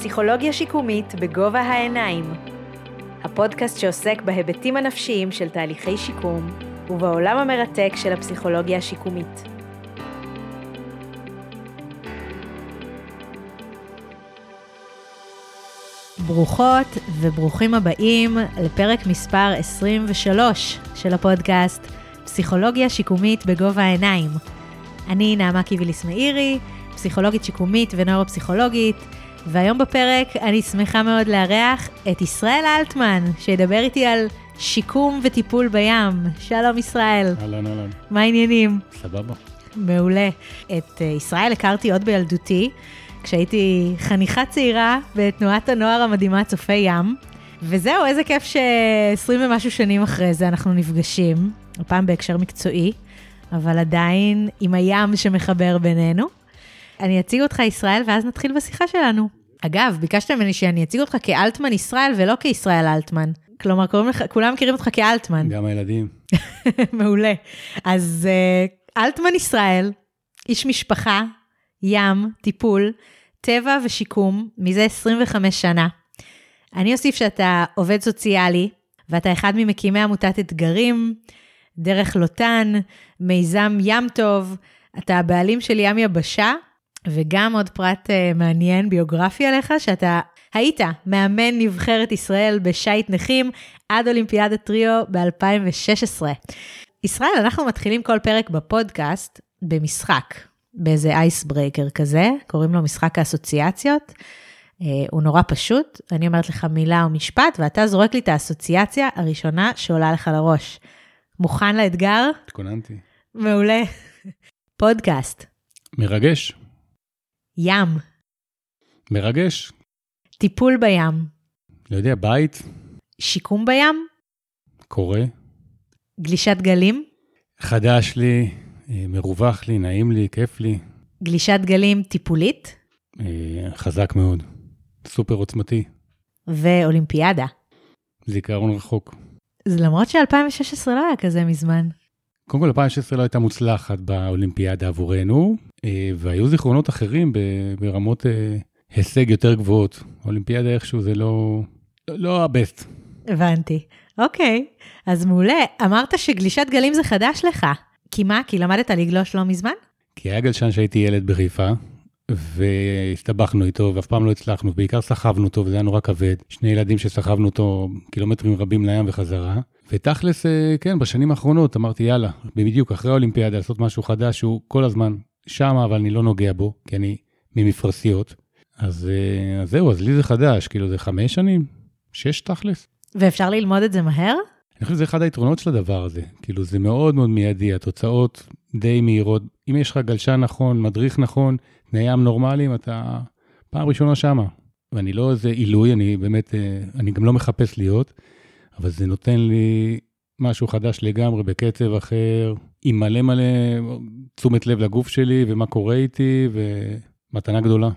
פסיכולוגיה שיקומית בגובה העיניים. הפודקאסט שעוסק בהיבטים הנפשיים של תהליכי שיקום ובעולם המרתק של הפסיכולוגיה השיקומית. ברוכות וברוכים הבאים לפרק מספר 23 של הפודקאסט פסיכולוגיה שיקומית בגובה העיניים. אני נעמה קיביליס מאירי, פסיכולוגית שיקומית ונוירופסיכולוגית, והיום בפרק אני שמחה מאוד לארח את ישראל אלטמן, שידבר איתי על שיקום וטיפול בים. שלום ישראל. אהלן, אהלן. מה העניינים? סבבה. מעולה. את אה, ישראל הכרתי עוד בילדותי, כשהייתי חניכה צעירה בתנועת הנוער המדהימה צופי ים. וזהו, איזה כיף ש-20 ומשהו שנים אחרי זה אנחנו נפגשים, הפעם בהקשר מקצועי, אבל עדיין עם הים שמחבר בינינו. אני אציג אותך ישראל ואז נתחיל בשיחה שלנו. אגב, ביקשת ממני שאני אציג אותך כאלטמן ישראל ולא כישראל אלטמן. כלומר, לך, כולם מכירים אותך כאלטמן. גם הילדים. מעולה. אז uh, אלטמן ישראל, איש משפחה, ים, טיפול, טבע ושיקום, מזה 25 שנה. אני אוסיף שאתה עובד סוציאלי, ואתה אחד ממקימי עמותת אתגרים, דרך לוטן, מיזם ים טוב, אתה הבעלים של ים יבשה, וגם עוד פרט uh, מעניין, ביוגרפי עליך, שאתה היית מאמן נבחרת ישראל בשייט נכים עד אולימפיאדת טריו ב-2016. ישראל, אנחנו מתחילים כל פרק בפודקאסט במשחק, באיזה אייסברייקר כזה, קוראים לו משחק האסוציאציות. Uh, הוא נורא פשוט, אני אומרת לך מילה או משפט, ואתה זורק לי את האסוציאציה הראשונה שעולה לך לראש. מוכן לאתגר? התכוננתי. מעולה. פודקאסט. מרגש. ים. מרגש. טיפול בים. לא יודע, בית. שיקום בים. קורה. גלישת גלים. חדש לי, אה, מרווח לי, נעים לי, כיף לי. גלישת גלים טיפולית. אה, חזק מאוד. סופר עוצמתי. ואולימפיאדה. זיכרון רחוק. זה למרות ש-2016 לא היה כזה מזמן. קודם כל, 2016 לא הייתה מוצלחת באולימפיאדה עבורנו, והיו זיכרונות אחרים ברמות אה, הישג יותר גבוהות. אולימפיאדה איכשהו זה לא, לא הבסט. הבנתי. אוקיי, אז מעולה. אמרת שגלישת גלים זה חדש לך. כי מה? כי למדת לגלוש לא מזמן? כי היה גלשן שהייתי ילד בחיפה, והסתבכנו איתו, ואף פעם לא הצלחנו, בעיקר סחבנו אותו, וזה היה נורא כבד. שני ילדים שסחבנו אותו קילומטרים רבים לים וחזרה. ותכלס, אה, כן, בשנים האחרונות אמרתי, יאללה, בדיוק אחרי האולימפיאדה, לעשות משהו חדש שהוא כל הזמן שם, אבל אני לא נוגע בו, כי אני ממפרשיות. אז, אה, אז זהו, אז לי זה חדש, כאילו זה חמש שנים, שש תכלס. ואפשר ללמוד את זה מהר? אני חושב שזה אחד היתרונות של הדבר הזה. כאילו, זה מאוד מאוד מיידי, התוצאות די מהירות. אם יש לך גלשן נכון, מדריך נכון, תנאי ים נורמליים, אתה פעם ראשונה שמה. ואני לא איזה עילוי, אני באמת, אה, אני גם לא מחפש להיות, אבל זה נותן לי משהו חדש לגמרי, בקצב אחר, עם מלא מלא תשומת לב לגוף שלי, ומה קורה איתי, ומתנה גדולה.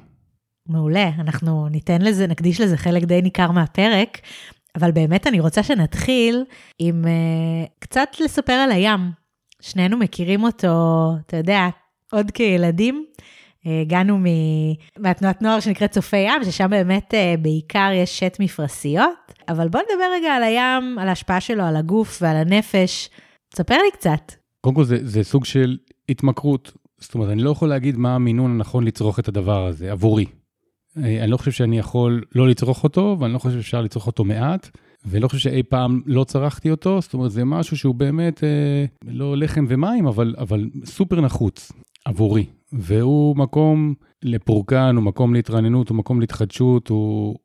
מעולה, אנחנו ניתן לזה, נקדיש לזה חלק די ניכר מהפרק, אבל באמת אני רוצה שנתחיל עם uh, קצת לספר על הים. שנינו מכירים אותו, אתה יודע, עוד כילדים. אה, הגענו. מהתנועת נוער שנקראת צופי ים, ששם באמת uh, בעיקר יש שט מפרשיות. אבל בוא נדבר רגע על הים, על ההשפעה שלו על הגוף ועל הנפש. תספר לי קצת. קודם כל זה, זה סוג של התמכרות. זאת אומרת, אני לא יכול להגיד מה המינון הנכון לצרוך את הדבר הזה, עבורי. אה, אני לא חושב שאני יכול לא לצרוך אותו, ואני לא חושב שאפשר לצרוך אותו מעט, ולא חושב שאי פעם לא צרכתי אותו, זאת אומרת, זה משהו שהוא באמת אה, לא לחם ומים, אבל, אבל סופר נחוץ עבורי. והוא מקום לפורקן, הוא מקום להתרעננות, הוא מקום להתחדשות, הוא...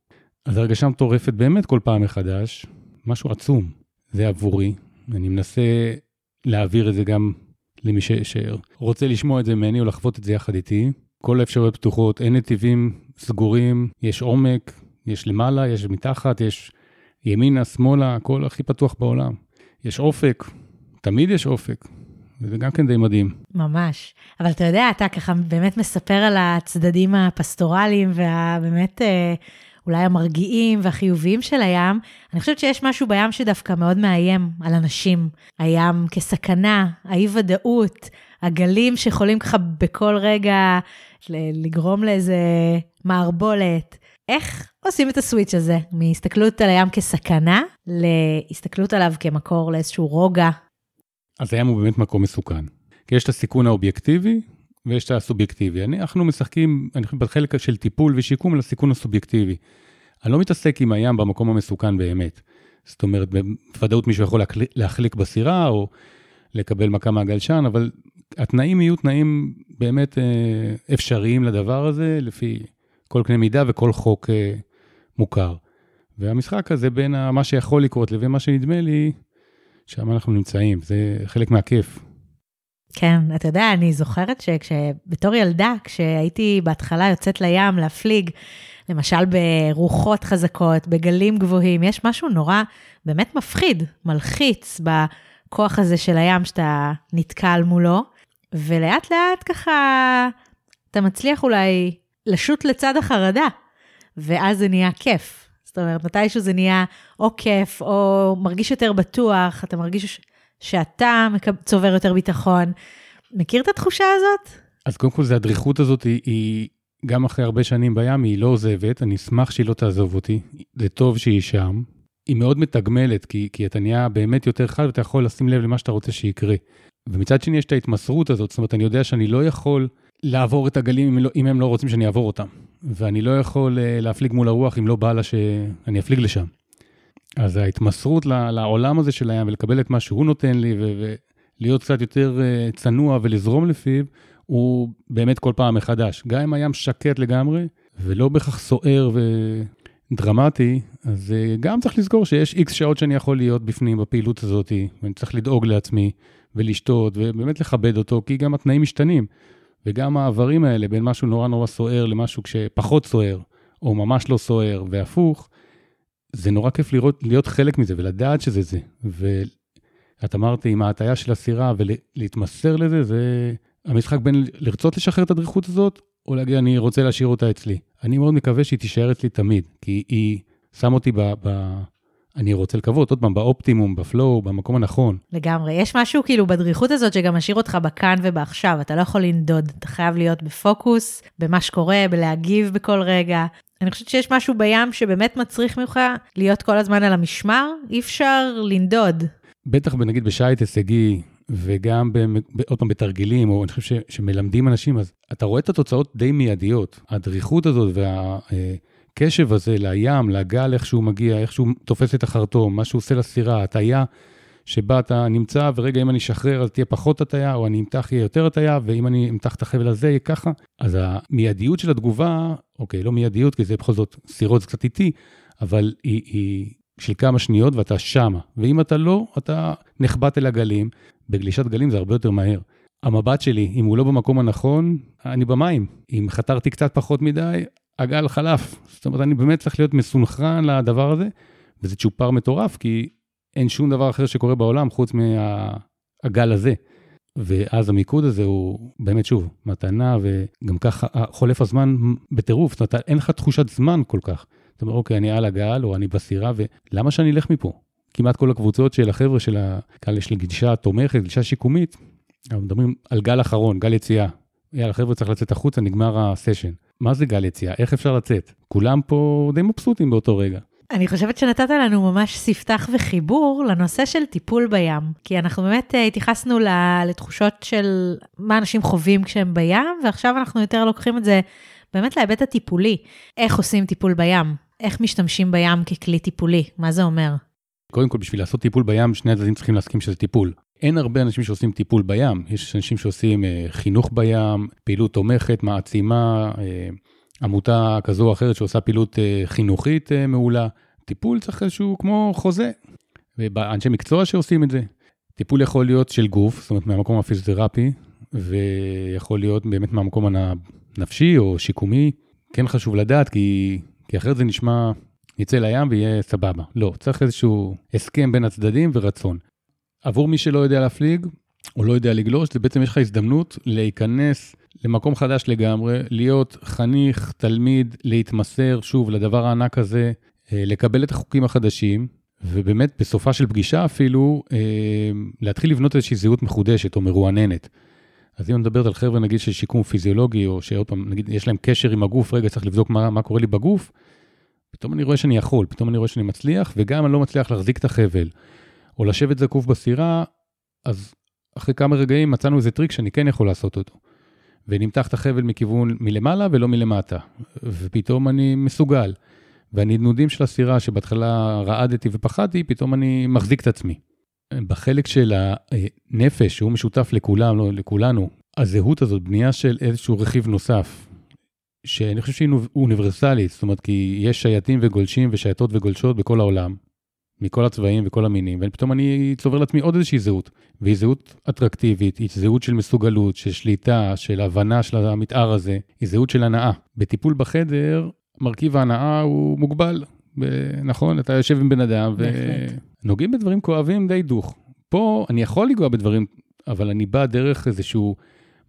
אז הרגשה מטורפת באמת כל פעם מחדש, משהו עצום. זה עבורי, אני מנסה להעביר את זה גם למי. שרוצה לשמוע את זה ממני או לחוות את זה יחד איתי. כל האפשרויות פתוחות, אין נתיבים סגורים, יש עומק, יש למעלה, יש מתחת, יש ימינה, שמאלה, הכל הכי פתוח בעולם. יש אופק, תמיד יש אופק, וזה גם כן די מדהים. ממש. אבל אתה יודע, אתה ככה באמת מספר על הצדדים הפסטורליים והבאמת אה, אולי המרגיעים והחיוביים של הים. אני חושבת שיש משהו בים שדווקא מאוד מאיים על אנשים. הים כסכנה, האי-ודאות, הגלים שיכולים ככה בכל רגע לגרום לאיזה מערבולת. איך עושים את הסוויץ' הזה מהסתכלות על הים כסכנה להסתכלות עליו כמקור לאיזשהו רוגע? אז הים הוא באמת מקום מסוכן. כי יש את הסיכון האובייקטיבי ויש את הסובייקטיבי. אנחנו משחקים, אני חושב, בחלק של טיפול ושיקום לסיכון הסובייקטיבי. אני לא מתעסק עם הים במקום המסוכן באמת. זאת אומרת, בוודאות מישהו יכול להחליק בסירה או לקבל מכה מהגלשן, אבל התנאים יהיו תנאים באמת אה, אפשריים לדבר הזה, לפי כל קנה מידה וכל חוק אה, מוכר. והמשחק הזה בין מה שיכול לקרות לבין מה שנדמה לי, שם אנחנו נמצאים, זה חלק מהכיף. כן, אתה יודע, אני זוכרת שבתור ילדה, כשהייתי בהתחלה יוצאת לים להפליג, למשל ברוחות חזקות, בגלים גבוהים, יש משהו נורא באמת מפחיד, מלחיץ בכוח הזה של הים שאתה נתקל מולו, ולאט לאט ככה אתה מצליח אולי לשוט לצד החרדה, ואז זה נהיה כיף. זאת אומרת, מתישהו זה נהיה או כיף, או מרגיש יותר בטוח, אתה מרגיש שאתה צובר יותר ביטחון. מכיר את התחושה הזאת? אז קודם כל, הדריכות הזאת היא, היא גם אחרי הרבה שנים בים, היא לא עוזבת, אני אשמח שהיא לא תעזוב אותי. זה טוב שהיא שם. היא מאוד מתגמלת, כי, כי אתה נהיה באמת יותר חד ואתה יכול לשים לב למה שאתה רוצה שיקרה. ומצד שני יש את ההתמסרות הזאת, זאת אומרת, אני יודע שאני לא יכול לעבור את הגלים אם, לא, אם הם לא רוצים שאני אעבור אותם. ואני לא יכול uh, להפליג מול הרוח אם לא בא לה שאני אפליג לשם. אז ההתמסרות לעולם הזה של הים ולקבל את מה שהוא נותן לי ולהיות קצת יותר uh, צנוע ולזרום לפיו, הוא באמת כל פעם מחדש. גם אם הים שקט לגמרי ולא בהכרח סוער ודרמטי, אז uh, גם צריך לזכור שיש איקס שעות שאני יכול להיות בפנים בפעילות הזאת, ואני צריך לדאוג לעצמי ולשתות ובאמת לכבד אותו, כי גם התנאים משתנים. וגם העברים האלה בין משהו נורא נורא סוער למשהו כשפחות סוער, או ממש לא סוער, והפוך, זה נורא כיף לראות, להיות חלק מזה ולדעת שזה זה. ואת אמרת עם ההטייה של הסירה ולהתמסר לזה, זה המשחק בין לרצות לשחרר את הדריכות הזאת, או להגיד אני רוצה להשאיר אותה אצלי. אני מאוד מקווה שהיא תישאר אצלי תמיד, כי היא שם אותי ב... ב אני רוצה לקוות, עוד פעם, באופטימום, בפלואו, במקום הנכון. לגמרי. יש משהו כאילו בדריכות הזאת שגם משאיר אותך בכאן ובעכשיו, אתה לא יכול לנדוד, אתה חייב להיות בפוקוס, במה שקורה, בלהגיב בכל רגע. אני חושבת שיש משהו בים שבאמת מצריך ממך להיות כל הזמן על המשמר, אי אפשר לנדוד. בטח נגיד בשייט הישגי, וגם עוד פעם בתרגילים, או אני חושב ש, שמלמדים אנשים, אז אתה רואה את התוצאות די מיידיות. הדריכות הזאת וה... הקשב הזה לים, לגל, איך שהוא מגיע, איך שהוא תופס את החרטום, מה שהוא עושה לסירה, הטיה שבה אתה נמצא, ורגע, אם אני אשחרר אז תהיה פחות הטיה, או אני אמתח יהיה יותר הטיה, ואם אני אמתח את החבל הזה יהיה ככה. אז המיידיות של התגובה, אוקיי, לא מיידיות, כי זה בכל זאת, סירות זה קצת איטי, אבל היא, היא של כמה שניות ואתה שמה. ואם אתה לא, אתה נחבט אל הגלים. בגלישת גלים זה הרבה יותר מהר. המבט שלי, אם הוא לא במקום הנכון, אני במים. אם חתרתי קצת פחות מדי, הגל חלף. זאת אומרת, אני באמת צריך להיות מסונכרן לדבר הזה, וזה צ'ופר מטורף, כי אין שום דבר אחר שקורה בעולם חוץ מהגל הזה. ואז המיקוד הזה הוא באמת, שוב, מתנה, וגם ככה חולף הזמן בטירוף, זאת אומרת, אין לך תחושת זמן כל כך. זאת אומרת, אוקיי, אני על הגל, או אני בסירה, ולמה שאני אלך מפה? כמעט כל הקבוצות של החבר'ה של הקהל יש לי גישה תומכת, גישה שיקומית, אנחנו מדברים על גל אחרון, גל יציאה. יאללה, חבר'ה, צריך לצאת החוצה, נגמר הסשן. מה זה גל יציאה? איך אפשר לצאת? כולם פה די מבסוטים באותו רגע. אני חושבת שנתת לנו ממש ספתח וחיבור לנושא של טיפול בים, כי אנחנו באמת אה, התייחסנו לתחושות של מה אנשים חווים כשהם בים, ועכשיו אנחנו יותר לוקחים את זה באמת להיבט הטיפולי. איך עושים טיפול בים? איך משתמשים בים ככלי טיפולי? מה זה אומר? קודם כל, בשביל לעשות טיפול בים, שני הצדדים צריכים להסכים שזה טיפול. אין הרבה אנשים שעושים טיפול בים, יש אנשים שעושים אה, חינוך בים, פעילות תומכת, מעצימה, אה, עמותה כזו או אחרת שעושה פעילות אה, חינוכית אה, מעולה. טיפול צריך איזשהו כמו חוזה, ואנשי מקצוע שעושים את זה. טיפול יכול להיות של גוף, זאת אומרת מהמקום הפיזיותרפי, ויכול להיות באמת מהמקום הנפשי או שיקומי. כן חשוב לדעת, כי, כי אחרת זה נשמע, נצא לים ויהיה סבבה. לא, צריך איזשהו הסכם בין הצדדים ורצון. עבור מי שלא יודע להפליג, או לא יודע לגלוש, זה בעצם יש לך הזדמנות להיכנס למקום חדש לגמרי, להיות חניך, תלמיד, להתמסר שוב לדבר הענק הזה, אה, לקבל את החוקים החדשים, ובאמת בסופה של פגישה אפילו, אה, להתחיל לבנות איזושהי זהות מחודשת או מרועננת. אז אם אני מדברת על חבר'ה נגיד של שיקום פיזיולוגי, או שעוד פעם, נגיד יש להם קשר עם הגוף, רגע צריך לבדוק מה, מה קורה לי בגוף, פתאום אני רואה שאני יכול, פתאום אני רואה שאני מצליח, וגם אני לא מצליח להחזיק את החבל, או לשבת זקוף בסירה, אז אחרי כמה רגעים מצאנו איזה טריק שאני כן יכול לעשות אותו. ונמתח את החבל מכיוון מלמעלה ולא מלמטה, ופתאום אני מסוגל. והנדנודים של הסירה, שבהתחלה רעדתי ופחדתי, פתאום אני מחזיק את עצמי. בחלק של הנפש, שהוא משותף לכולם, לא, לכולנו, הזהות הזאת, בנייה של איזשהו רכיב נוסף, שאני חושב שהיא אוניברסלית, זאת אומרת, כי יש שייטים וגולשים ושייטות וגולשות בכל העולם, מכל הצבעים וכל המינים, ופתאום אני צובר לעצמי עוד איזושהי זהות, והיא זהות אטרקטיבית, היא זהות של מסוגלות, של שליטה, של הבנה של המתאר הזה, היא זהות של הנאה. בטיפול בחדר, מרכיב ההנאה הוא מוגבל, נכון? אתה יושב עם בן אדם ונוגעים בדברים כואבים די דוך. פה אני יכול לנגוע בדברים, אבל אני בא דרך איזשהו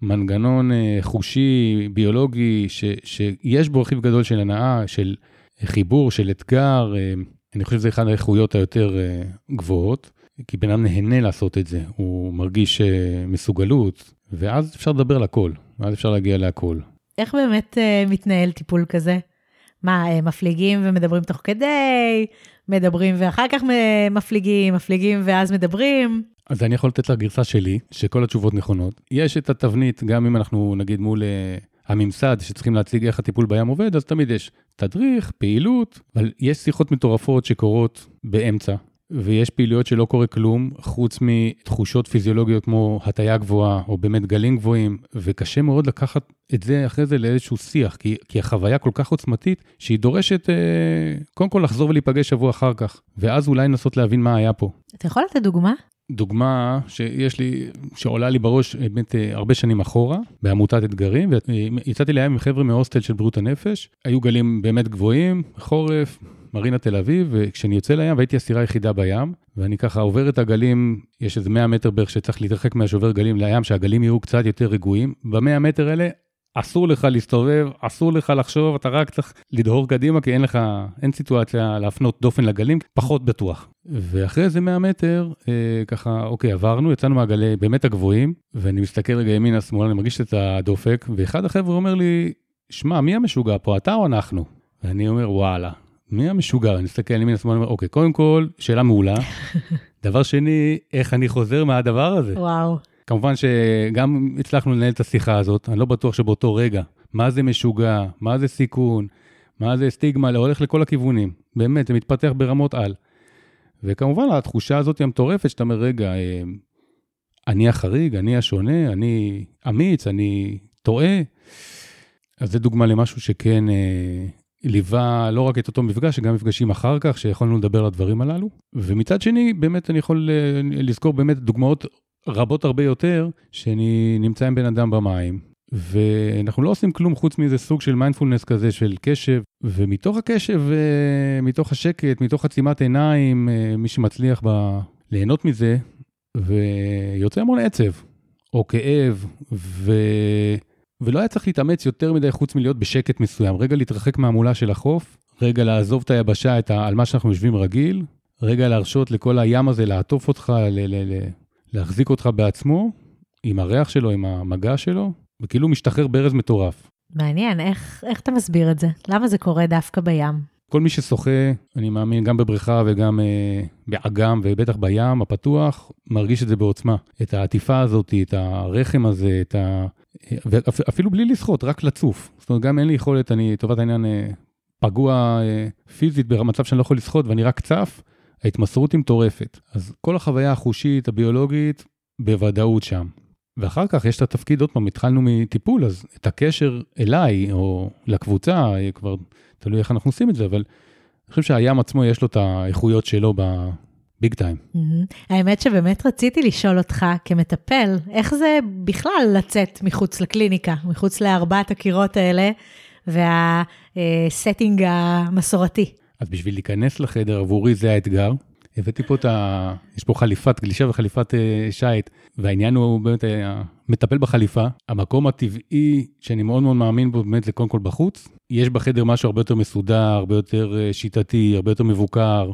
מנגנון אה, חושי, ביולוגי, ש, שיש בו רכיב גדול של הנאה, של חיבור, של אתגר. אה, אני חושב שזה אחת האיכויות היותר אה, גבוהות, כי בן אדם נהנה לעשות את זה, הוא מרגיש מסוגלות, ואז אפשר לדבר על הכל, ואז אפשר להגיע להכל. איך באמת מתנהל טיפול כזה? מה, מפליגים ומדברים תוך כדי, מדברים ואחר כך מפליגים, מפליגים ואז מדברים? אז אני יכול לתת לגרסה שלי, שכל התשובות נכונות. יש את התבנית, גם אם אנחנו נגיד מול uh, הממסד, שצריכים להציג איך הטיפול בים עובד, אז תמיד יש תדריך, פעילות, אבל יש שיחות מטורפות שקורות באמצע, ויש פעילויות שלא קורה כלום, חוץ מתחושות פיזיולוגיות כמו הטיה גבוהה, או באמת גלים גבוהים, וקשה מאוד לקחת את זה אחרי זה לאיזשהו שיח, כי, כי החוויה כל כך עוצמתית, שהיא דורשת אה, קודם כל לחזור ולהיפגש שבוע אחר כך, ואז אולי לנסות להבין מה היה פה. אתה יכול לתת דוגמה? דוגמה שיש לי, שעולה לי בראש באמת אה, הרבה שנים אחורה, בעמותת אתגרים, ויצאתי לים עם חבר'ה מהוסטל של בריאות הנפש, היו גלים באמת גבוהים, חורף, מרינה תל אביב, וכשאני יוצא לים, והייתי הסירה היחידה בים, ואני ככה עובר את הגלים, יש איזה 100 מטר בערך שצריך להתרחק מהשובר גלים לים, שהגלים יהיו קצת יותר רגועים, ב-100 מטר האלה אסור לך להסתובב, אסור לך לחשוב, אתה רק צריך לדהור קדימה, כי אין לך, אין סיטואציה להפנות דופן לגלים, פחות בטוח. ואחרי איזה 100 מטר, אה, ככה, אוקיי, עברנו, יצאנו מהגלי באמת הגבוהים, ואני מסתכל רגע ימינה, שמאלה, אני מרגיש את הדופק, ואחד החבר'ה אומר לי, שמע, מי המשוגע פה, אתה או אנחנו? ואני אומר, וואלה, מי המשוגע? אני מסתכל ימינה, שמאלה, אומר, אוקיי, קודם כל, שאלה מעולה. דבר שני, איך אני חוזר מהדבר הזה? וואו. כמובן שגם הצלחנו לנהל את השיחה הזאת, אני לא בטוח שבאותו רגע, מה זה משוגע, מה זה סיכון, מה זה סטיגמה, הולך לכל הכיוונים. באמת, זה מתפתח ברמות על. וכמובן, התחושה הזאת היא המטורפת, שאתה אומר, רגע, אה, אני החריג, אני השונה, אני אמיץ, אני טועה. אז זה דוגמה למשהו שכן אה, ליווה לא רק את אותו מפגש, גם מפגשים אחר כך, שיכולנו לדבר על הדברים הללו. ומצד שני, באמת אני יכול אה, לזכור באמת דוגמאות רבות הרבה יותר, שאני נמצא עם בן אדם במים, ואנחנו לא עושים כלום חוץ מאיזה סוג של מיינדפולנס כזה של קשב, ומתוך הקשב, אה, מתוך השקט, מתוך עצימת עיניים, אה, מי שמצליח ב... ליהנות מזה, ויוצא המון עצב, או כאב, ו... ולא היה צריך להתאמץ יותר מדי חוץ מלהיות בשקט מסוים, רגע להתרחק מהמולה של החוף, רגע לעזוב את היבשה, את ה... על מה שאנחנו יושבים רגיל, רגע להרשות לכל הים הזה לעטוף אותך, ל... ל... ל... להחזיק אותך בעצמו, עם הריח שלו, עם המגע שלו, וכאילו משתחרר ברז מטורף. מעניין, איך, איך אתה מסביר את זה? למה זה קורה דווקא בים? כל מי ששוחה, אני מאמין, גם בבריכה וגם אה, באגם, ובטח בים הפתוח, מרגיש את זה בעוצמה. את העטיפה הזאת, את הרחם הזה, את ה... ואפילו בלי לשחות, רק לצוף. זאת אומרת, גם אין לי יכולת, אני, לטובת העניין, אה, פגוע אה, פיזית במצב שאני לא יכול לשחות ואני רק צף, ההתמסרות היא מטורפת. אז כל החוויה החושית, הביולוגית, בוודאות שם. ואחר כך יש את התפקיד, עוד פעם, התחלנו מטיפול, אז את הקשר אליי או לקבוצה, כבר תלוי איך אנחנו עושים את זה, אבל אני חושב שהים עצמו יש לו את האיכויות שלו בביג טיים. האמת שבאמת רציתי לשאול אותך כמטפל, איך זה בכלל לצאת מחוץ לקליניקה, מחוץ לארבעת הקירות האלה והסטינג המסורתי? אז בשביל להיכנס לחדר, עבורי זה האתגר. הבאתי פה את ה... יש פה חליפת גלישה וחליפת uh, שיט, והעניין הוא באמת uh, מטפל בחליפה. המקום הטבעי שאני מאוד מאוד מאמין בו באמת זה קודם כל בחוץ. יש בחדר משהו הרבה יותר מסודר, הרבה יותר uh, שיטתי, הרבה יותר מבוקר,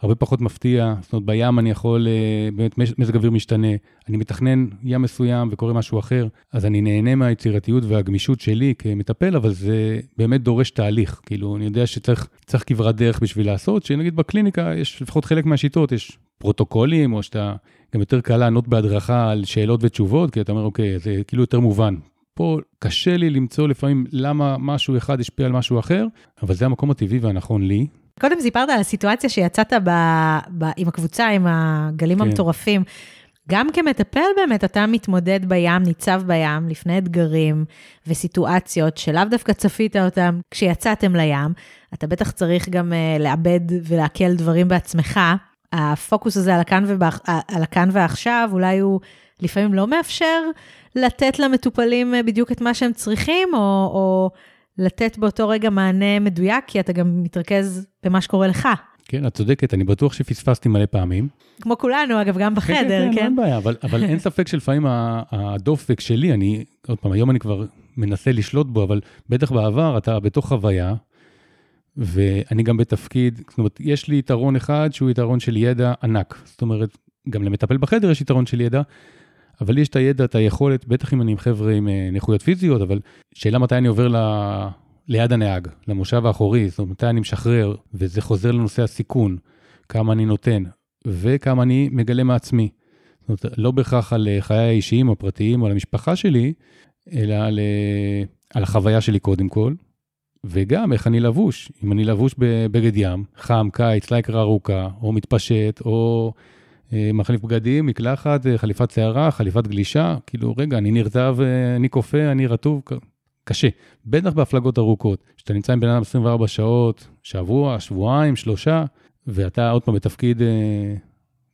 הרבה פחות מפתיע, זאת אומרת, בים אני יכול, אה, באמת מזג אוויר משתנה, אני מתכנן ים מסוים וקורה משהו אחר, אז אני נהנה מהיצירתיות והגמישות שלי כמטפל, אבל זה באמת דורש תהליך. כאילו, אני יודע שצריך כברת דרך בשביל לעשות, שנגיד בקליניקה יש לפחות חלק מהשיטות, יש פרוטוקולים, או שאתה גם יותר קל לענות בהדרכה על שאלות ותשובות, כי אתה אומר, אוקיי, זה כאילו יותר מובן. פה קשה לי למצוא לפעמים למה משהו אחד השפיע על משהו אחר, אבל זה המקום הטבעי והנכון לי. קודם סיפרת על הסיטואציה שיצאת ב, ב, עם הקבוצה, עם הגלים כן. המטורפים. גם כמטפל באמת, אתה מתמודד בים, ניצב בים, לפני אתגרים וסיטואציות שלאו דווקא צפית אותם כשיצאתם לים. אתה בטח צריך גם uh, לעבד ולעכל דברים בעצמך. הפוקוס הזה על הכאן, ובא, על הכאן ועכשיו, אולי הוא לפעמים לא מאפשר לתת למטופלים אה, בדיוק את מה שהם צריכים, או, או לתת באותו רגע מענה מדויק, כי אתה גם מתרכז במה שקורה לך. כן, את צודקת, אני בטוח שפספסתי מלא פעמים. כמו כולנו, אגב, גם בחדר, כן? כן, כן, אין בעיה, אבל, אבל אין ספק שלפעמים הדופק שלי, אני, עוד פעם, היום אני כבר מנסה לשלוט בו, אבל בטח בעבר אתה בתוך חוויה, ואני גם בתפקיד, זאת אומרת, יש לי יתרון אחד שהוא יתרון של ידע ענק. זאת אומרת, גם למטפל בחדר יש יתרון של ידע, אבל לי יש את הידע, את היכולת, בטח אם אני עם חבר'ה עם אה, נכויות פיזיות, אבל שאלה מתי אני עובר ל... ליד הנהג, למושב האחורי, זאת אומרת, מתי אני משחרר, וזה חוזר לנושא הסיכון, כמה אני נותן, וכמה אני מגלה מעצמי. זאת אומרת, לא בהכרח על אה, חיי האישיים הפרטיים או על המשפחה שלי, אלא על, אה, על החוויה שלי קודם כל, וגם איך אני לבוש. אם אני לבוש בבגד ים, חם, קיץ, לייקרה ארוכה, או מתפשט, או מחליף בגדים, מקלחת, אה, חליפת שערה, חליפת גלישה, כאילו, רגע, אני נרטב, אה, אני כופה, אני רטוב, קשה. בטח בהפלגות ארוכות, שאתה נמצא עם בן אדם 24 שעות, שבוע, שבועיים, שלושה, ואתה עוד פעם בתפקיד,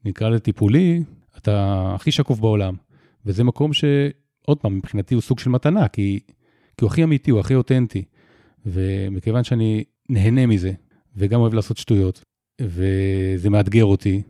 נקרא לזה טיפולי, אתה הכי שקוף בעולם. וזה מקום שעוד פעם, מבחינתי הוא סוג של מתנה, כי, כי הוא הכי אמיתי, הוא הכי אותנטי. ומכיוון שאני נהנה מזה, וגם אוהב לעשות שטויות, וזה מאתגר אותי,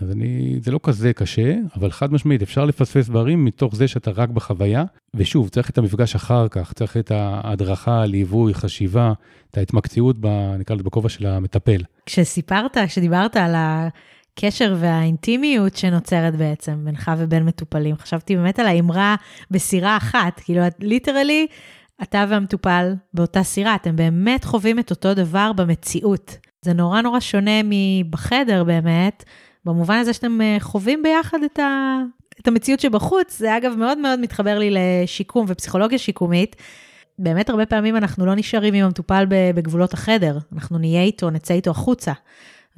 אז אני, זה לא כזה קשה, אבל חד משמעית, אפשר לפספס דברים מתוך זה שאתה רק בחוויה. ושוב, צריך את המפגש אחר כך, צריך את ההדרכה, ליווי, חשיבה, את ההתמקצעות, נקרא לזה בכובע של המטפל. כשסיפרת, כשדיברת על הקשר והאינטימיות שנוצרת בעצם בינך ובין מטופלים, חשבתי באמת על האמרה בסירה אחת, כאילו, ליטרלי, אתה והמטופל באותה סירה, אתם באמת חווים את אותו דבר במציאות. זה נורא נורא שונה מבחדר באמת. במובן הזה שאתם אה, חווים ביחד את, ה, את המציאות שבחוץ, זה אגב מאוד מאוד מתחבר לי לשיקום ופסיכולוגיה שיקומית. באמת הרבה פעמים אנחנו לא נשארים עם המטופל בגבולות החדר, אנחנו נהיה איתו, נצא איתו החוצה,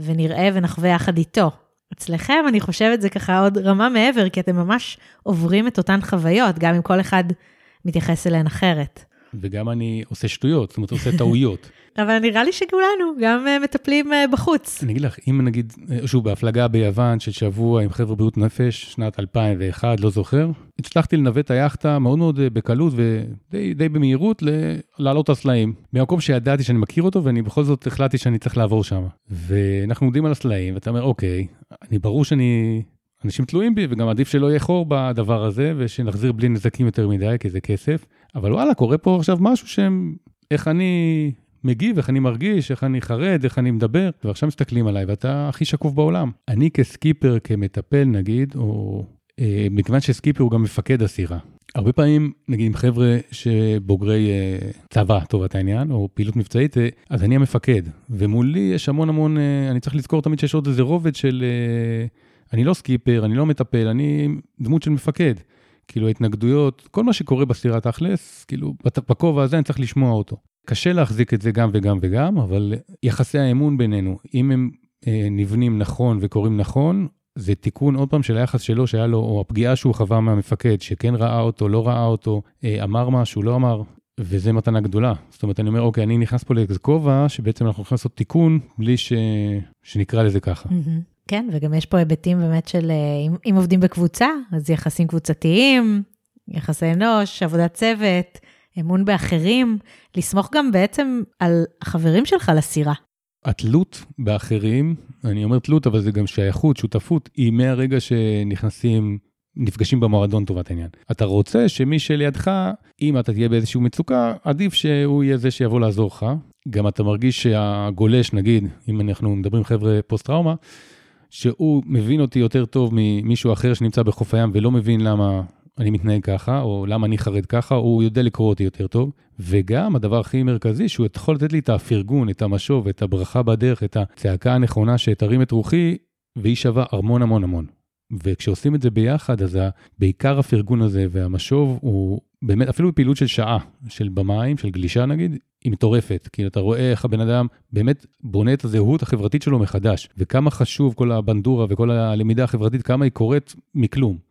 ונראה ונחווה יחד איתו. אצלכם אני חושבת זה ככה עוד רמה מעבר, כי אתם ממש עוברים את אותן חוויות, גם אם כל אחד מתייחס אליהן אחרת. וגם אני עושה שטויות, זאת אומרת, עושה טעויות. אבל נראה לי שכולנו גם uh, מטפלים uh, בחוץ. אני אגיד לך, אם נגיד, אה, שוב, בהפלגה ביוון של שבוע עם חבר'ה בריאות נפש, שנת 2001, לא זוכר, הצלחתי לנווט את היאכטה מאוד מאוד בקלות ודי במהירות לעלות הסלעים. במקום שידעתי שאני מכיר אותו, ואני בכל זאת החלטתי שאני צריך לעבור שם. ואנחנו עומדים על הסלעים, ואתה אומר, אוקיי, אני ברור שאני... אנשים תלויים בי, וגם עדיף שלא יהיה חור בדבר הזה, ושנחזיר בלי נזקים יותר מדי, כי זה כסף. אבל וואלה, קורה פה עכשיו משהו שהם, איך אני מגיב, איך אני מרגיש, איך אני חרד, איך אני מדבר, ועכשיו מסתכלים עליי, ואתה הכי שקוף בעולם. אני כסקיפר, כמטפל נגיד, או אה, מכיוון שסקיפר הוא גם מפקד הסירה. הרבה פעמים, נגיד עם חבר'ה שבוגרי אה, צבא, טובת העניין, או פעילות מבצעית, אה, אז אני המפקד, ומולי יש המון המון, אה, אני צריך לזכור תמיד שיש עוד איזה רובד של, אה, אני לא סקיפר, אני לא מטפל, אני דמות של מפקד. כאילו ההתנגדויות, כל מה שקורה בסירה תכלס, כאילו בכובע הזה אני צריך לשמוע אותו. קשה להחזיק את זה גם וגם וגם, אבל יחסי האמון בינינו, אם הם אה, נבנים נכון וקורים נכון, זה תיקון עוד פעם של היחס שלו שהיה לו, או הפגיעה שהוא חווה מהמפקד, שכן ראה אותו, לא ראה אותו, אה, אמר משהו, לא אמר, וזה מתנה גדולה. זאת אומרת, אני אומר, אוקיי, אני נכנס פה לאיזה כובע, שבעצם אנחנו יכולים לעשות תיקון בלי ש... שנקרא לזה ככה. כן, וגם יש פה היבטים באמת של, אה, אם, אם עובדים בקבוצה, אז יחסים קבוצתיים, יחסי אנוש, עבודת צוות. אמון באחרים, לסמוך גם בעצם על החברים שלך לסירה. התלות באחרים, אני אומר תלות, אבל זה גם שייכות, שותפות, היא מהרגע שנכנסים, נפגשים במועדון טובת העניין. אתה רוצה שמי שלידך, אם אתה תהיה באיזושהי מצוקה, עדיף שהוא יהיה זה שיבוא לעזור לך. גם אתה מרגיש שהגולש, נגיד, אם אנחנו מדברים חבר'ה פוסט-טראומה, שהוא מבין אותי יותר טוב ממישהו אחר שנמצא בחוף הים ולא מבין למה אני מתנהג ככה, או למה אני חרד ככה, הוא יודע לקרוא אותי יותר טוב. וגם הדבר הכי מרכזי, שהוא יכול לתת לי את הפרגון, את המשוב, את הברכה בדרך, את הצעקה הנכונה שתרים את רוחי, והיא שווה המון המון המון. וכשעושים את זה ביחד, אז בעיקר הפרגון הזה והמשוב הוא באמת, אפילו בפעילות של שעה, של במים, של גלישה נגיד, היא מטורפת. כאילו, אתה רואה איך הבן אדם באמת בונה את הזהות החברתית שלו מחדש, וכמה חשוב כל הבנדורה וכל הלמידה החברתית, כמה היא קורית מכלום.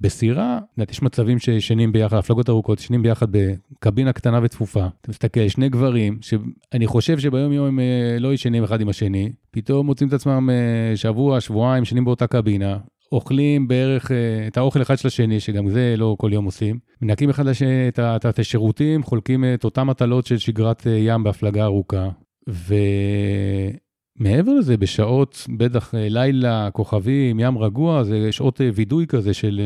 בסירה, יש מצבים שישנים ביחד, הפלגות ארוכות, ישנים ביחד בקבינה קטנה וצפופה. אתה מסתכל, שני גברים, שאני חושב שביום יום הם אה, לא ישנים אחד עם השני, פתאום מוצאים את עצמם אה, שבוע, שבועיים, ישנים באותה קבינה, אוכלים בערך אה, את האוכל אחד של השני, שגם זה לא כל יום עושים. מנקים אחד לשני את, השירותים, חולקים את אותן מטלות של שגרת ים בהפלגה ארוכה. ומעבר לזה, בשעות, בטח לילה, כוכבים, ים רגוע, זה שעות וידוי כזה של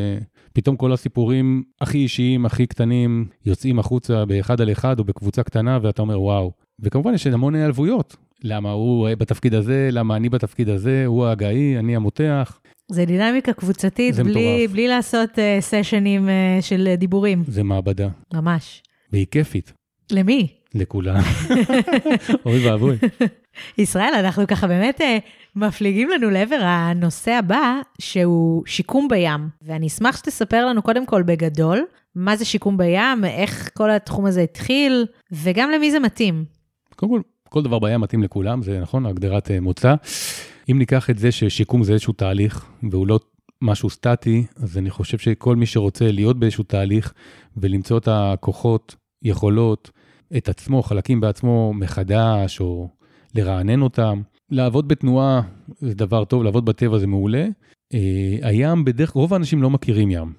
פתאום כל הסיפורים הכי אישיים, הכי קטנים, יוצאים החוצה באחד על אחד או בקבוצה קטנה, ואתה אומר, וואו. וכמובן, יש המון העלבויות. למה הוא בתפקיד הזה, למה אני בתפקיד הזה, הוא ההגאי, אני המותח. זה דינמיקה קבוצתית, בלי, בלי לעשות uh, סשנים uh, של דיבורים. זה מעבדה. ממש. והיא כיפית. למי? לכולם. אוי ואבוי. ישראל, אנחנו ככה באמת uh, מפליגים לנו לעבר הנושא הבא, שהוא שיקום בים. ואני אשמח שתספר לנו קודם כל בגדול, מה זה שיקום בים, איך כל התחום הזה התחיל, וגם למי זה מתאים. קודם כל, כל דבר בים מתאים לכולם, זה נכון, הגדרת מוצא. אם ניקח את זה ששיקום זה איזשהו תהליך, והוא לא משהו סטטי, אז אני חושב שכל מי שרוצה להיות באיזשהו תהליך ולמצוא את הכוחות, יכולות, את עצמו, חלקים בעצמו מחדש, או לרענן אותם, לעבוד בתנועה זה דבר טוב, לעבוד בטבע זה מעולה. אה, הים, בדרך כלל, רוב האנשים לא מכירים ים.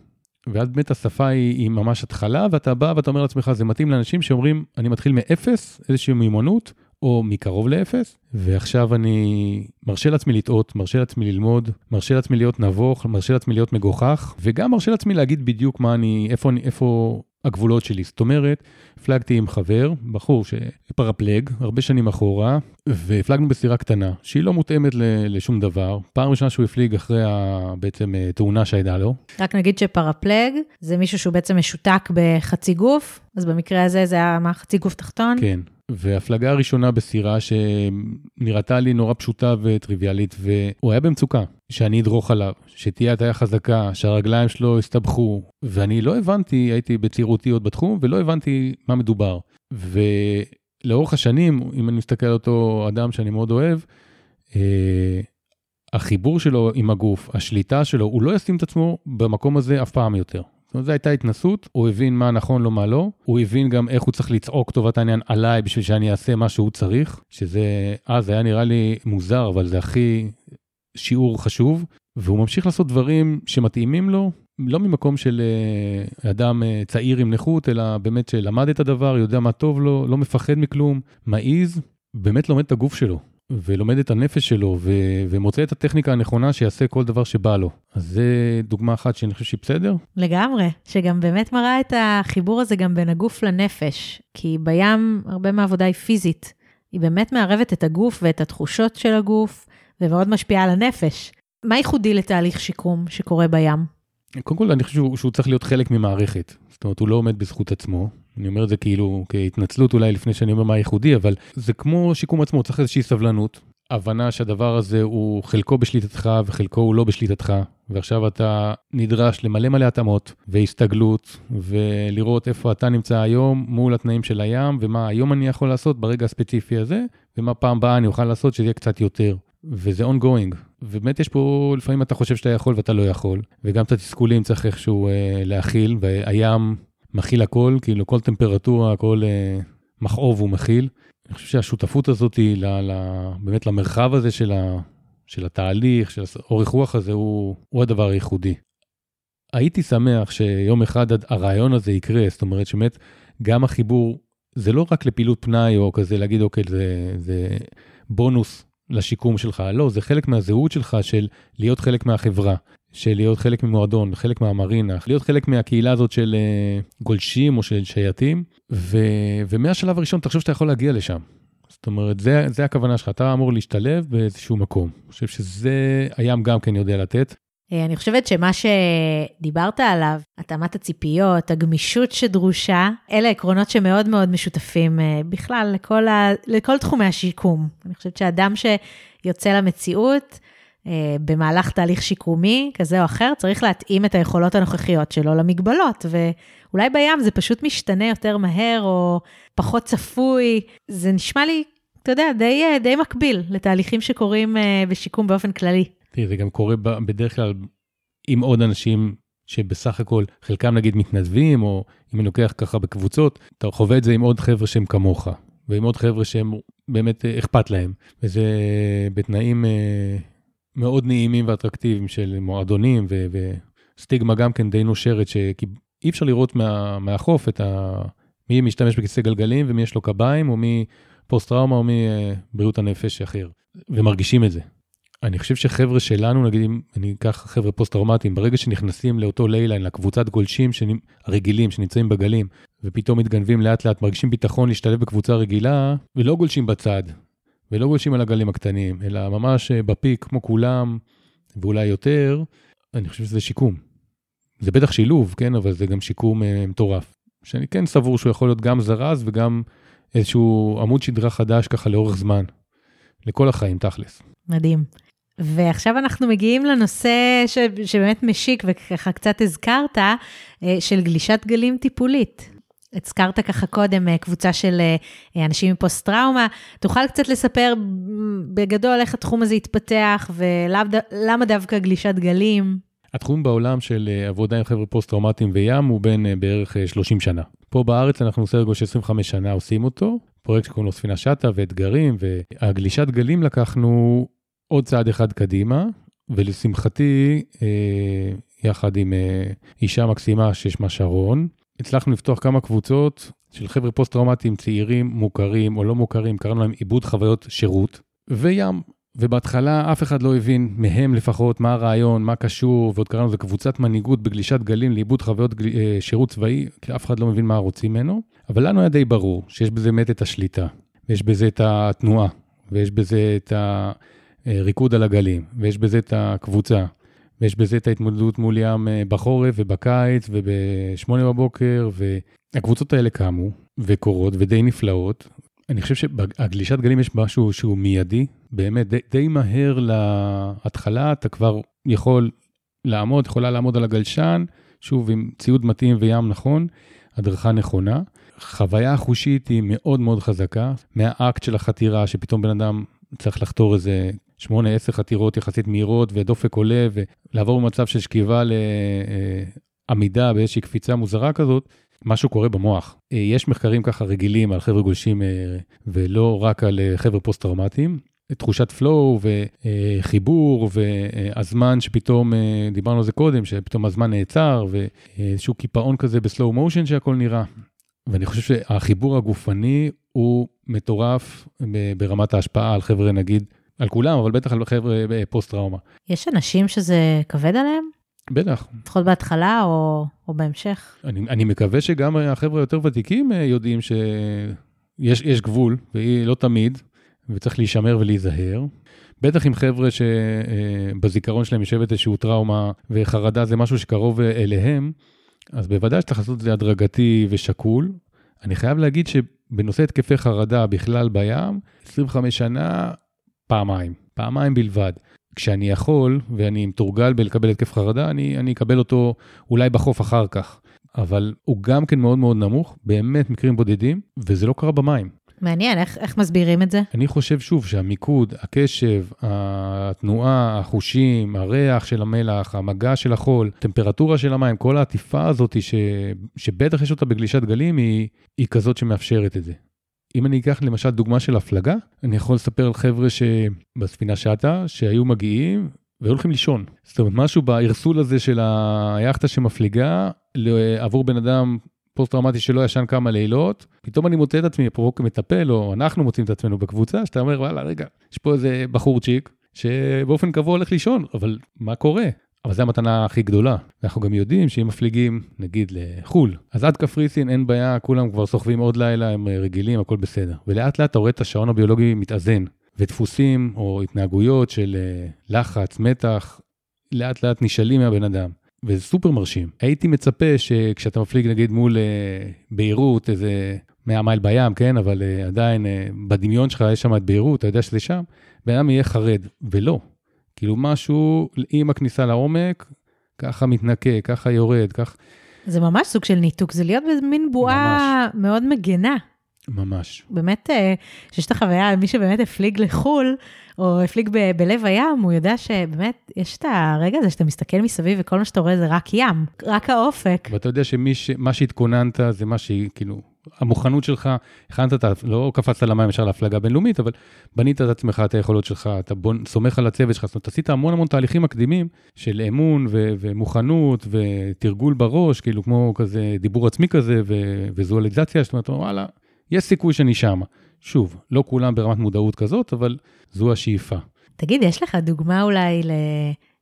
ואז באמת השפה היא, היא ממש התחלה, ואתה בא ואתה אומר לעצמך, זה מתאים לאנשים שאומרים, אני מתחיל מאפס, איזושהי מיומנות, או מקרוב לאפס, ועכשיו אני מרשה לעצמי לטעות, מרשה לעצמי ללמוד, מרשה לעצמי להיות נבוך, מרשה לעצמי להיות מגוחך, וגם מרשה לעצמי להגיד בדיוק מה אני, איפה, איפה הגבולות שלי. זאת אומרת, הפלגתי עם חבר, בחור שפרפלג, הרבה שנים אחורה, והפלגנו בסירה קטנה, שהיא לא מותאמת לשום דבר. פעם ראשונה שהוא הפליג אחרי ה... בעצם אה, תאונה שהייתה לו. רק נגיד שפרפלג זה מישהו שהוא בעצם משותק בחצי גוף, אז במקרה הזה זה היה מה, חצי גוף תחתון? כן. והפלגה הראשונה בסירה שנראתה לי נורא פשוטה וטריוויאלית, והוא היה במצוקה, שאני אדרוך עליו, שתהיה הטיה חזקה, שהרגליים שלו הסתבכו, ואני לא הבנתי, הייתי בצעירותי עוד בתחום, ולא הבנתי מה מדובר. ולאורך השנים, אם אני מסתכל על אותו אדם שאני מאוד אוהב, אה, החיבור שלו עם הגוף, השליטה שלו, הוא לא ישים את עצמו במקום הזה אף פעם יותר. אומרת, זו הייתה התנסות, הוא הבין מה נכון לו, מה לא, הוא הבין גם איך הוא צריך לצעוק טובת העניין עליי בשביל שאני אעשה מה שהוא צריך, שזה, אז היה נראה לי מוזר, אבל זה הכי שיעור חשוב, והוא ממשיך לעשות דברים שמתאימים לו, לא ממקום של uh, אדם uh, צעיר עם נכות, אלא באמת שלמד את הדבר, יודע מה טוב לו, לא מפחד מכלום, מעיז, באמת לומד את הגוף שלו. ולומד את הנפש שלו ו- ומוצא את הטכניקה הנכונה שיעשה כל דבר שבא לו. אז זה דוגמה אחת שאני חושב שהיא בסדר. לגמרי, שגם באמת מראה את החיבור הזה גם בין הגוף לנפש, כי בים הרבה מהעבודה היא פיזית. היא באמת מערבת את הגוף ואת התחושות של הגוף, ומאוד משפיעה על הנפש. מה ייחודי לתהליך שיקום שקורה בים? קודם כל, אני חושב שהוא, שהוא צריך להיות חלק ממערכת. זאת אומרת, הוא לא עומד בזכות עצמו. אני אומר את זה כאילו כהתנצלות אולי לפני שאני אומר מה ייחודי, אבל זה כמו שיקום עצמו, צריך איזושהי סבלנות, הבנה שהדבר הזה הוא חלקו בשליטתך וחלקו הוא לא בשליטתך, ועכשיו אתה נדרש למלא מלא התאמות והסתגלות, ולראות איפה אתה נמצא היום מול התנאים של הים, ומה היום אני יכול לעשות ברגע הספציפי הזה, ומה פעם באה אני אוכל לעשות שזה יהיה קצת יותר. וזה ongoing. ובאמת יש פה, לפעמים אתה חושב שאתה יכול ואתה לא יכול, וגם את התסכולים צריך איכשהו אה, להכיל, והים מכיל הכל, כאילו כל טמפרטורה, כל אה, מכאוב הוא מכיל. אני חושב שהשותפות הזאת היא ל, ל, באמת למרחב הזה של, ה, של התהליך, של אורך רוח הזה, הוא, הוא הדבר הייחודי. הייתי שמח שיום אחד הרעיון הזה יקרה, זאת אומרת שבאמת גם החיבור, זה לא רק לפעילות פנאי או כזה להגיד אוקיי זה, זה בונוס לשיקום שלך, לא, זה חלק מהזהות שלך של להיות חלק מהחברה. של להיות חלק ממועדון, חלק מהמרינה, להיות חלק מהקהילה הזאת של uh, גולשים או של שייטים, ו- ומהשלב הראשון תחשוב שאתה יכול להגיע לשם. זאת אומרת, זה, זה הכוונה שלך, אתה אמור להשתלב באיזשהו מקום. אני חושב שזה הים גם כן יודע לתת. אה, אני חושבת שמה שדיברת עליו, התאמת הציפיות, הגמישות שדרושה, אלה עקרונות שמאוד מאוד משותפים אה, בכלל לכל, ה... לכל תחומי השיקום. אני חושבת שאדם שיוצא למציאות, במהלך תהליך שיקומי כזה או אחר, צריך להתאים את היכולות הנוכחיות שלו למגבלות, ואולי בים זה פשוט משתנה יותר מהר או פחות צפוי. זה נשמע לי, אתה יודע, די, די מקביל לתהליכים שקורים בשיקום באופן כללי. תראי, זה גם קורה בדרך כלל עם עוד אנשים שבסך הכל חלקם נגיד מתנדבים, או אם אני לוקח ככה בקבוצות, אתה חווה את זה עם עוד חבר'ה שהם כמוך, ועם עוד חבר'ה שהם באמת אה, אכפת להם, וזה בתנאים אה, מאוד נעימים ואטרקטיביים של מועדונים, ו- וסטיגמה גם כן די נושרת, שאי אפשר לראות מה, מהחוף את ה... מי משתמש בכיסא גלגלים ומי יש לו קביים, או מי פוסט טראומה או מי אה, בריאות הנפש אחר, ומרגישים את זה. אני חושב שחבר'ה שלנו, נגיד אם אני אקח חבר'ה פוסט-טראומטיים, ברגע שנכנסים לאותו line up, לקבוצת גולשים שנ... הרגילים שנמצאים בגלים, ופתאום מתגנבים לאט לאט, מרגישים ביטחון להשתלב בקבוצה רגילה, ולא גולשים בצד, ולא גולשים על הגלים הקטנים, אלא ממש אה, בפיק כמו כולם, ואולי יותר, אני חושב שזה שיקום. זה בטח שילוב, כן, אבל זה גם שיקום uh, מטורף. שאני כן סבור שהוא יכול להיות גם זרז וגם איזשהו עמוד שדרה חדש ככה לאורך זמן. לכל החיים, תכלס. מדהים. ועכשיו אנחנו מגיעים לנושא ש, שבאמת משיק וככה קצת הזכרת, אה, של גלישת גלים טיפולית. הזכרת ככה קודם אה, קבוצה של אה, אנשים עם פוסט-טראומה. תוכל קצת לספר בגדול איך התחום הזה התפתח ולמה דווקא גלישת גלים? התחום בעולם של עבודה עם חבר'ה פוסט-טראומטיים וים הוא בין בערך 30 שנה. פה בארץ אנחנו סדר גודל של 25 שנה עושים אותו, פרויקט שקוראים לו ספינה שטה ואתגרים, והגלישת גלים לקחנו עוד צעד אחד קדימה, ולשמחתי, אה, יחד עם אה, אישה מקסימה ששמה שרון, הצלחנו לפתוח כמה קבוצות של חבר'ה פוסט-טראומטיים צעירים, מוכרים או לא מוכרים, קראנו להם עיבוד חוויות שירות, וים. ובהתחלה אף אחד לא הבין, מהם לפחות, מה הרעיון, מה קשור, ועוד קראנו לזה קבוצת מנהיגות בגלישת גלים לעיבוד חוויות גל... אה, שירות צבאי, כי אף אחד לא מבין מה רוצים ממנו. אבל לנו היה די ברור שיש בזה באמת את השליטה, ויש בזה את התנועה, ויש בזה את ה... אה, על הגלים, ויש בזה את הקבוצה, ויש בזה את ההתמודדות מול ים אה, בחורף ובקיץ ובשמונה בבוקר, והקבוצות האלה קמו וקורות ודי נפלאות. אני חושב שהגלישת גלים יש משהו שהוא מיידי, באמת די, די מהר להתחלה, אתה כבר יכול לעמוד, יכולה לעמוד על הגלשן, שוב עם ציוד מתאים וים נכון, הדרכה נכונה. חוויה חושית היא מאוד מאוד חזקה, מהאקט של החתירה, שפתאום בן אדם צריך לחתור איזה שמונה, עשר חתירות יחסית מהירות ודופק עולה, ולעבור ממצב של שכיבה לעמידה באיזושהי קפיצה מוזרה כזאת, משהו קורה במוח. אה, יש מחקרים ככה רגילים על חבר'ה גולשים אה, ולא רק על אה, חבר'ה פוסט-טראומטיים. תחושת flow וחיבור והזמן שפתאום, דיברנו על זה קודם, שפתאום הזמן נעצר ואיזשהו קיפאון כזה בסלואו מושן שהכל נראה. ואני חושב שהחיבור הגופני הוא מטורף ברמת ההשפעה על חבר'ה נגיד על כולם, אבל בטח על חבר'ה פוסט-טראומה. יש אנשים שזה כבד עליהם? בטח. לפחות בהתחלה או, או בהמשך? אני, אני מקווה שגם החבר'ה היותר ותיקים אה, יודעים שיש גבול, והיא לא תמיד, וצריך להישמר ולהיזהר. בטח עם חבר'ה שבזיכרון שלהם יושבת איזושהי טראומה וחרדה זה משהו שקרוב אליהם, אז בוודאי שצריך לעשות את זה הדרגתי ושקול. אני חייב להגיד שבנושא התקפי חרדה בכלל בים, 25 שנה פעמיים, פעמיים בלבד. כשאני יכול ואני מתורגל בלקבל התקף חרדה, אני, אני אקבל אותו אולי בחוף אחר כך. אבל הוא גם כן מאוד מאוד נמוך, באמת מקרים בודדים, וזה לא קרה במים. מעניין, איך, איך מסבירים את זה? אני חושב שוב שהמיקוד, הקשב, התנועה, החושים, הריח של המלח, המגע של החול, טמפרטורה של המים, כל העטיפה הזאת ש, שבטח יש אותה בגלישת גלים, היא, היא כזאת שמאפשרת את זה. אם אני אקח למשל דוגמה של הפלגה, אני יכול לספר על חבר'ה שבספינה שטה, שהיו מגיעים והיו הולכים לישון. זאת אומרת, משהו בערסול הזה של היאכטה שמפליגה עבור בן אדם פוסט-טראומטי שלא ישן כמה לילות, פתאום אני מוצא את עצמי, אפרופו כמטפל, או אנחנו מוצאים את עצמנו בקבוצה, שאתה אומר, וואלה, רגע, יש פה איזה בחורצ'יק שבאופן קבוע הולך לישון, אבל מה קורה? אבל זו המתנה הכי גדולה. אנחנו גם יודעים שאם מפליגים, נגיד לחו"ל, אז עד קפריסין אין בעיה, כולם כבר סוחבים עוד לילה, הם רגילים, הכל בסדר. ולאט לאט אתה רואה את השעון הביולוגי מתאזן, ודפוסים או התנהגויות של אה, לחץ, מתח, לאט לאט נשאלים מהבן אדם. וזה סופר מרשים. הייתי מצפה שכשאתה מפליג נגיד מול אה, ביירות, איזה 100 מייל בים, כן, אבל אה, עדיין אה, בדמיון שלך יש שם את ביירות, אתה יודע שזה שם, בן אדם יהיה חרד, ולא. כאילו משהו עם הכניסה לעומק, ככה מתנקה, ככה יורד, כך... זה ממש סוג של ניתוק, זה להיות במין בועה ממש. מאוד מגנה. ממש. באמת, שיש את החוויה, מי שבאמת הפליג לחו"ל, או הפליג ב- בלב הים, הוא יודע שבאמת, יש את הרגע הזה שאתה מסתכל מסביב וכל מה שאתה רואה זה רק ים, רק האופק. ואתה יודע שמה שהתכוננת זה מה שהיא, כאילו, המוכנות שלך, הכנת את ה... לא קפצת למים ישר להפלגה בינלאומית, אבל בנית את עצמך, את היכולות שלך, אתה בוא, סומך על הצוות שלך, זאת אומרת, עשית המון המון תהליכים מקדימים של אמון ו- ומוכנות ותרגול בראש, כאילו כמו כזה דיבור עצמי כזה ו- וויזואליזציה, זאת אומרת, וואלה, יש סיכוי שאני שמה. שוב, לא כולם ברמת מודעות כזאת, אבל זו השאיפה. תגיד, יש לך דוגמה אולי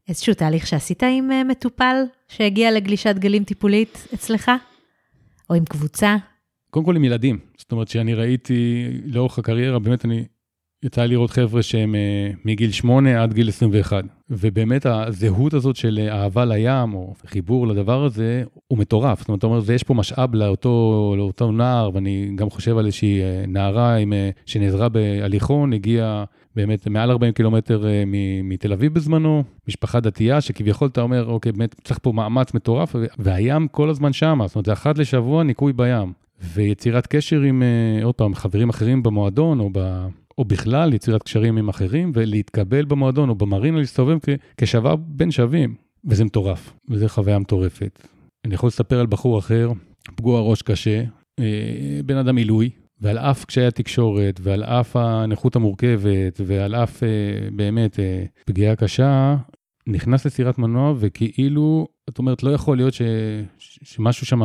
לאיזשהו תהליך שעשית עם אה, מטופל שהגיע לגלישת גלים טיפולית אצלך? או עם קבוצה? קודם כל עם ילדים. זאת אומרת שאני ראיתי לאורך הקריירה, באמת אני, יצא לי לראות חבר'ה שהם uh, מגיל 8 עד גיל 21. ובאמת הזהות הזאת של אהבה לים, או חיבור לדבר הזה, הוא מטורף. זאת אומרת, אתה אומר, יש פה משאב לאותו, לאותו נער, ואני גם חושב על איזושהי אה, נערה עם, אה, שנעזרה בהליכון, הגיעה באמת מעל 40 קילומטר מתל אביב בזמנו, משפחה דתייה, שכביכול אתה אומר, אוקיי, באמת צריך פה מאמץ מטורף, והים כל הזמן שם, זאת אומרת, זה אחת לשבוע ניקוי בים. ויצירת קשר עם, עוד פעם, חברים אחרים במועדון, או ב... או בכלל יצירת קשרים עם אחרים, ולהתקבל במועדון או במרינה להסתובב כשווה בין שווים. וזה מטורף, וזו חוויה מטורפת. אני יכול לספר על בחור אחר, פגוע ראש קשה, אה, בן אדם עילוי, ועל אף קשיי התקשורת, ועל אף הנכות המורכבת, ועל אף אה, באמת אה, פגיעה קשה, נכנס לסירת מנוע, וכאילו, את אומרת, לא יכול להיות ש, שמשהו שם,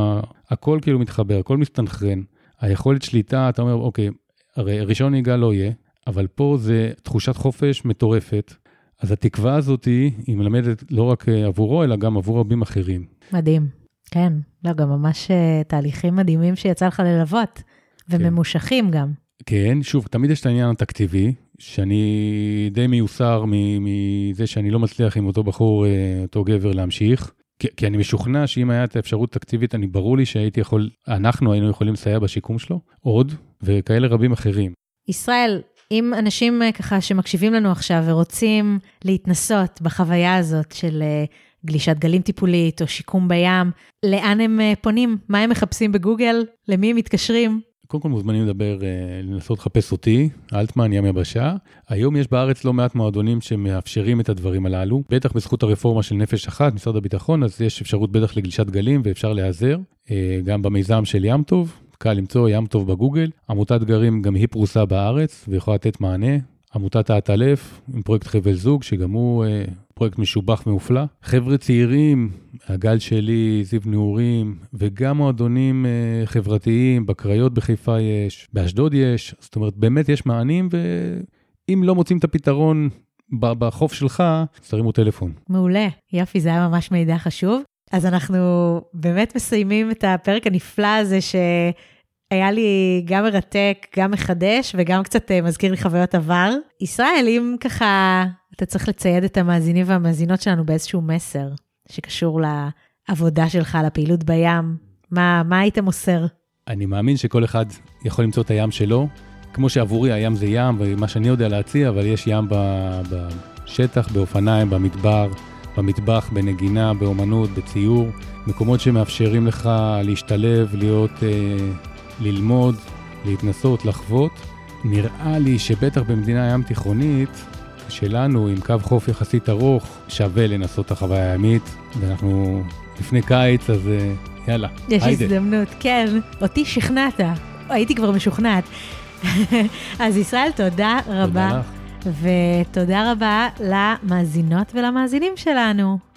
הכל כאילו מתחבר, הכל מסתנכרן. היכולת שליטה, אתה אומר, אוקיי, הרי רישיון נהיגה לא יהיה, אבל פה זה תחושת חופש מטורפת. אז התקווה הזאת היא מלמדת לא רק אה, עבורו, אלא גם עבור רבים אחרים. מדהים, כן. לא, גם ממש אה, תהליכים מדהימים שיצא לך ללוות, וממושכים כן. גם. כן, שוב, תמיד יש את העניין התקציבי, שאני די מיוסר מזה שאני לא מצליח עם אותו בחור, אה, אותו גבר להמשיך. כי, כי אני משוכנע שאם היה את האפשרות תקציבית, אני ברור לי שהייתי יכול, אנחנו היינו יכולים לסייע בשיקום שלו, עוד, וכאלה רבים אחרים. ישראל, אם אנשים אה, ככה שמקשיבים לנו עכשיו ורוצים להתנסות בחוויה הזאת של אה, גלישת גלים טיפולית או שיקום בים, לאן הם פונים? מה הם מחפשים בגוגל? למי הם מתקשרים? קודם כל מוזמנים לדבר, אה, לנסות לחפש אותי, אלטמן, ים יבשה. היום יש בארץ לא מעט מועדונים שמאפשרים את הדברים הללו, בטח בזכות הרפורמה של נפש אחת, משרד הביטחון, אז יש אפשרות בטח לגלישת גלים ואפשר להיעזר. אה, גם במיזם של ים טוב, קל למצוא ים טוב בגוגל. עמותת גרים גם היא פרוסה בארץ ויכולה לתת מענה. עמותת האטלף עם פרויקט חבל זוג, שגם הוא אה, פרויקט משובח ומופלא. חבר'ה צעירים, הגל שלי, זיו נעורים, וגם מועדונים אה, חברתיים, בקריות בחיפה יש, באשדוד יש, זאת אומרת, באמת יש מענים, ואם לא מוצאים את הפתרון בחוף שלך, אז תרימו טלפון. מעולה, יופי, זה היה ממש מידע חשוב. אז אנחנו באמת מסיימים את הפרק הנפלא הזה ש... היה לי גם מרתק, גם מחדש וגם קצת אה, מזכיר לי חוויות עבר. ישראל, אם ככה אתה צריך לצייד את המאזינים והמאזינות שלנו באיזשהו מסר שקשור לעבודה שלך, לפעילות בים, מה, מה היית מוסר? אני מאמין שכל אחד יכול למצוא את הים שלו. כמו שעבורי הים זה ים, ומה שאני יודע להציע, אבל יש ים בשטח, באופניים, במדבר, במטבח, בנגינה, באומנות, בציור, מקומות שמאפשרים לך להשתלב, להיות... אה, ללמוד, להתנסות, לחוות. נראה לי שבטח במדינה ים תיכונית שלנו, עם קו חוף יחסית ארוך, שווה לנסות את החוויה הימית, ואנחנו לפני קיץ, אז אה, יאללה, יש היידה. הזדמנות, כן. אותי שכנעת, הייתי כבר משוכנעת. אז ישראל, תודה רבה. תודה לך. ותודה רבה למאזינות ולמאזינים שלנו.